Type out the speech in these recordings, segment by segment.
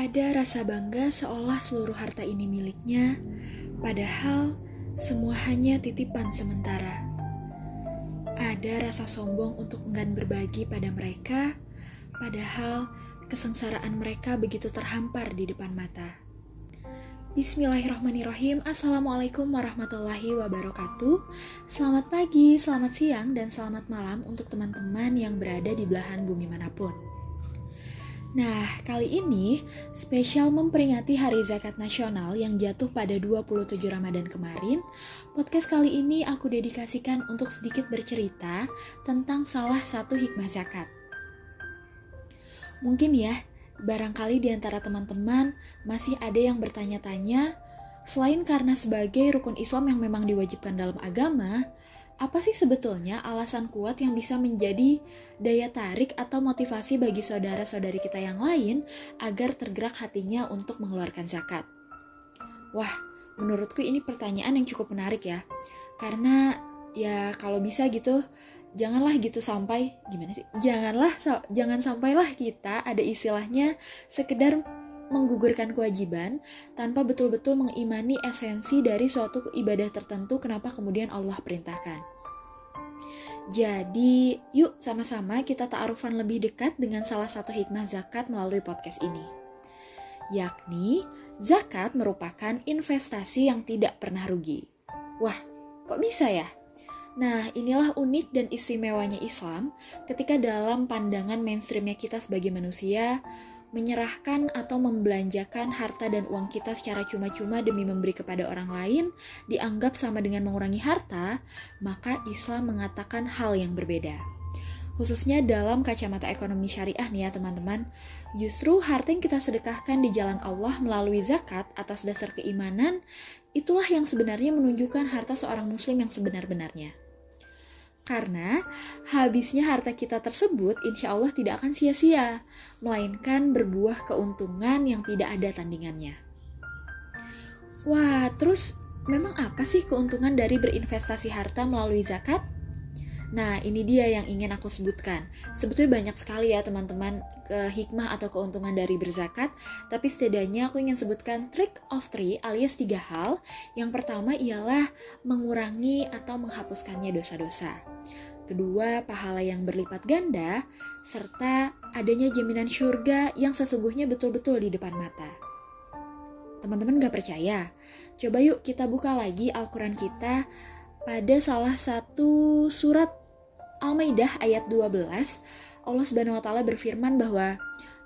Ada rasa bangga seolah seluruh harta ini miliknya, padahal semua hanya titipan sementara. Ada rasa sombong untuk enggan berbagi pada mereka, padahal kesengsaraan mereka begitu terhampar di depan mata. Bismillahirrahmanirrahim Assalamualaikum warahmatullahi wabarakatuh Selamat pagi, selamat siang, dan selamat malam untuk teman-teman yang berada di belahan bumi mana pun Nah, kali ini spesial memperingati Hari Zakat Nasional yang jatuh pada 27 Ramadan kemarin, podcast kali ini aku dedikasikan untuk sedikit bercerita tentang salah satu hikmah zakat. Mungkin ya, barangkali di antara teman-teman masih ada yang bertanya-tanya, selain karena sebagai rukun Islam yang memang diwajibkan dalam agama, apa sih sebetulnya alasan kuat yang bisa menjadi daya tarik atau motivasi bagi saudara-saudari kita yang lain agar tergerak hatinya untuk mengeluarkan zakat? Wah, menurutku ini pertanyaan yang cukup menarik ya. Karena ya kalau bisa gitu janganlah gitu sampai gimana sih? Janganlah jangan sampailah kita ada istilahnya sekedar menggugurkan kewajiban tanpa betul-betul mengimani esensi dari suatu ibadah tertentu kenapa kemudian Allah perintahkan. Jadi, yuk sama-sama kita ta'arufan lebih dekat dengan salah satu hikmah zakat melalui podcast ini. Yakni, zakat merupakan investasi yang tidak pernah rugi. Wah, kok bisa ya? Nah, inilah unik dan istimewanya Islam ketika dalam pandangan mainstreamnya kita sebagai manusia, menyerahkan atau membelanjakan harta dan uang kita secara cuma-cuma demi memberi kepada orang lain dianggap sama dengan mengurangi harta, maka Islam mengatakan hal yang berbeda. Khususnya dalam kacamata ekonomi syariah nih ya teman-teman, justru harta yang kita sedekahkan di jalan Allah melalui zakat atas dasar keimanan, itulah yang sebenarnya menunjukkan harta seorang muslim yang sebenar-benarnya. Karena habisnya harta kita tersebut insya Allah tidak akan sia-sia, melainkan berbuah keuntungan yang tidak ada tandingannya. Wah, terus memang apa sih keuntungan dari berinvestasi harta melalui zakat? Nah, ini dia yang ingin aku sebutkan. Sebetulnya banyak sekali ya teman-teman ke hikmah atau keuntungan dari berzakat, tapi setidaknya aku ingin sebutkan trick of three alias tiga hal. Yang pertama ialah mengurangi atau menghapuskannya dosa-dosa. Kedua, pahala yang berlipat ganda, serta adanya jaminan syurga yang sesungguhnya betul-betul di depan mata. Teman-teman gak percaya? Coba yuk kita buka lagi Al-Quran kita pada salah satu surat Al-Maidah ayat 12, Allah Subhanahu wa taala berfirman bahwa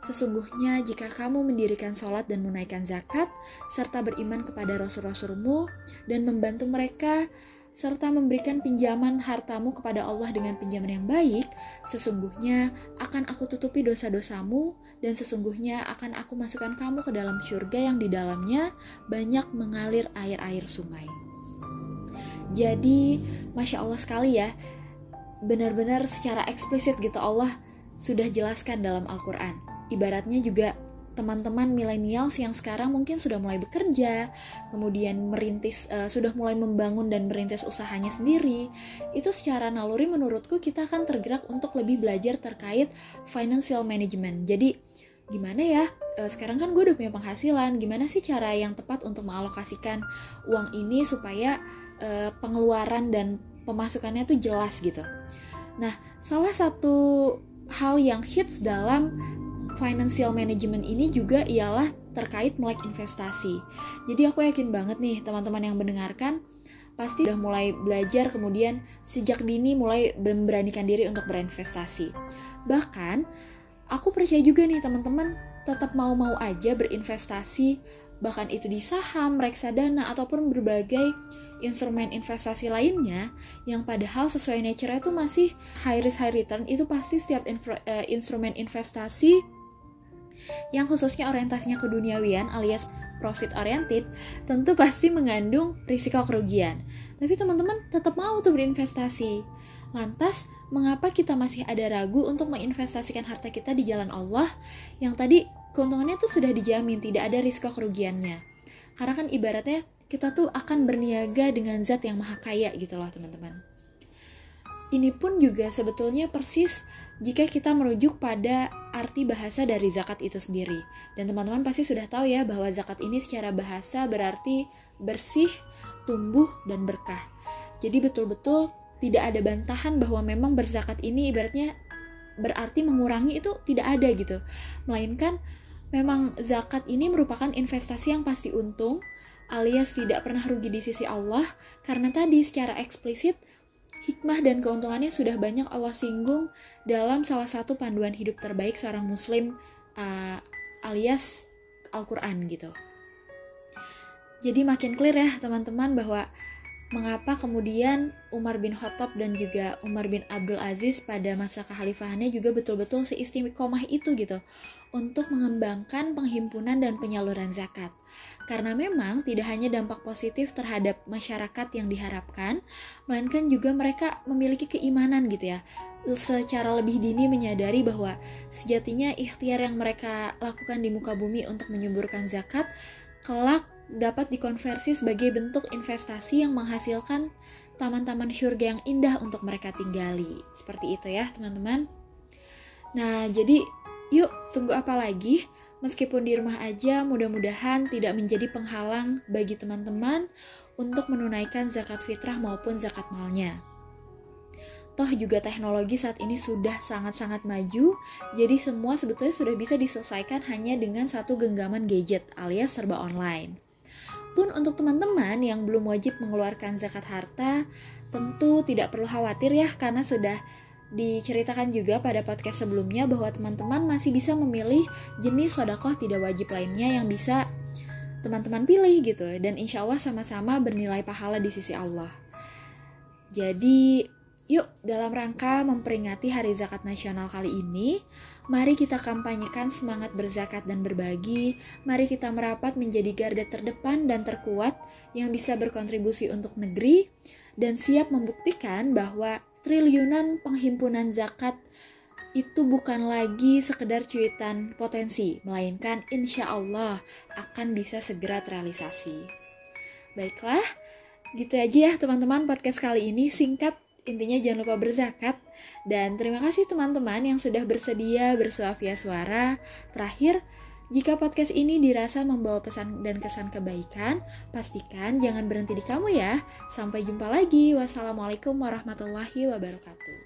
Sesungguhnya jika kamu mendirikan sholat dan menunaikan zakat, serta beriman kepada rasul-rasulmu, dan membantu mereka, serta memberikan pinjaman hartamu kepada Allah dengan pinjaman yang baik, sesungguhnya akan aku tutupi dosa-dosamu, dan sesungguhnya akan aku masukkan kamu ke dalam surga yang di dalamnya banyak mengalir air-air sungai. Jadi, Masya Allah sekali ya, benar-benar secara eksplisit gitu Allah sudah jelaskan dalam Al-Quran. Ibaratnya juga teman-teman milenials yang sekarang mungkin sudah mulai bekerja, kemudian merintis, uh, sudah mulai membangun dan merintis usahanya sendiri, itu secara naluri menurutku kita akan tergerak untuk lebih belajar terkait financial management. Jadi gimana ya, uh, sekarang kan gue udah punya penghasilan, gimana sih cara yang tepat untuk mengalokasikan uang ini supaya uh, pengeluaran dan pemasukannya tuh jelas gitu. Nah, salah satu hal yang hits dalam financial management ini juga ialah terkait melek investasi. Jadi aku yakin banget nih teman-teman yang mendengarkan pasti udah mulai belajar kemudian sejak dini mulai memberanikan diri untuk berinvestasi. Bahkan aku percaya juga nih teman-teman tetap mau-mau aja berinvestasi bahkan itu di saham, reksadana ataupun berbagai instrumen investasi lainnya yang padahal sesuai nature itu masih high risk high return itu pasti setiap infra, uh, instrumen investasi yang khususnya orientasinya ke duniawian alias profit oriented tentu pasti mengandung risiko kerugian. Tapi teman-teman tetap mau tuh berinvestasi. Lantas, mengapa kita masih ada ragu untuk menginvestasikan harta kita di jalan Allah yang tadi keuntungannya tuh sudah dijamin, tidak ada risiko kerugiannya. Karena kan ibaratnya kita tuh akan berniaga dengan zat yang maha kaya gitu loh teman-teman. ini pun juga sebetulnya persis jika kita merujuk pada arti bahasa dari zakat itu sendiri. Dan teman-teman pasti sudah tahu ya bahwa zakat ini secara bahasa berarti bersih, tumbuh, dan berkah. Jadi betul-betul tidak ada bantahan bahwa memang berzakat ini ibaratnya berarti mengurangi itu tidak ada gitu. Melainkan memang zakat ini merupakan investasi yang pasti untung alias tidak pernah rugi di sisi Allah karena tadi secara eksplisit hikmah dan keuntungannya sudah banyak Allah singgung dalam salah satu panduan hidup terbaik seorang muslim uh, alias Al-Quran gitu. Jadi makin clear ya teman-teman bahwa mengapa kemudian Umar bin Khattab dan juga Umar bin Abdul Aziz pada masa kekhalifahannya juga betul-betul seistimewa itu gitu untuk mengembangkan penghimpunan dan penyaluran zakat. Karena memang tidak hanya dampak positif terhadap masyarakat yang diharapkan, melainkan juga mereka memiliki keimanan gitu ya. Secara lebih dini menyadari bahwa sejatinya ikhtiar yang mereka lakukan di muka bumi untuk menyuburkan zakat kelak dapat dikonversi sebagai bentuk investasi yang menghasilkan taman-taman surga yang indah untuk mereka tinggali. Seperti itu ya, teman-teman. Nah, jadi yuk tunggu apa lagi? Meskipun di rumah aja, mudah-mudahan tidak menjadi penghalang bagi teman-teman untuk menunaikan zakat fitrah maupun zakat malnya. Toh juga teknologi saat ini sudah sangat-sangat maju, jadi semua sebetulnya sudah bisa diselesaikan hanya dengan satu genggaman gadget alias serba online. Pun untuk teman-teman yang belum wajib mengeluarkan zakat harta, tentu tidak perlu khawatir ya karena sudah diceritakan juga pada podcast sebelumnya bahwa teman-teman masih bisa memilih jenis sodakoh tidak wajib lainnya yang bisa teman-teman pilih gitu dan insya Allah sama-sama bernilai pahala di sisi Allah. Jadi yuk dalam rangka memperingati Hari Zakat Nasional kali ini, mari kita kampanyekan semangat berzakat dan berbagi. Mari kita merapat menjadi garda terdepan dan terkuat yang bisa berkontribusi untuk negeri dan siap membuktikan bahwa triliunan penghimpunan zakat itu bukan lagi sekedar cuitan potensi, melainkan insya Allah akan bisa segera terrealisasi. Baiklah, gitu aja ya teman-teman podcast kali ini singkat intinya jangan lupa berzakat dan terima kasih teman-teman yang sudah bersedia bersua via suara. Terakhir, jika podcast ini dirasa membawa pesan dan kesan kebaikan, pastikan jangan berhenti di kamu ya. Sampai jumpa lagi. Wassalamualaikum warahmatullahi wabarakatuh.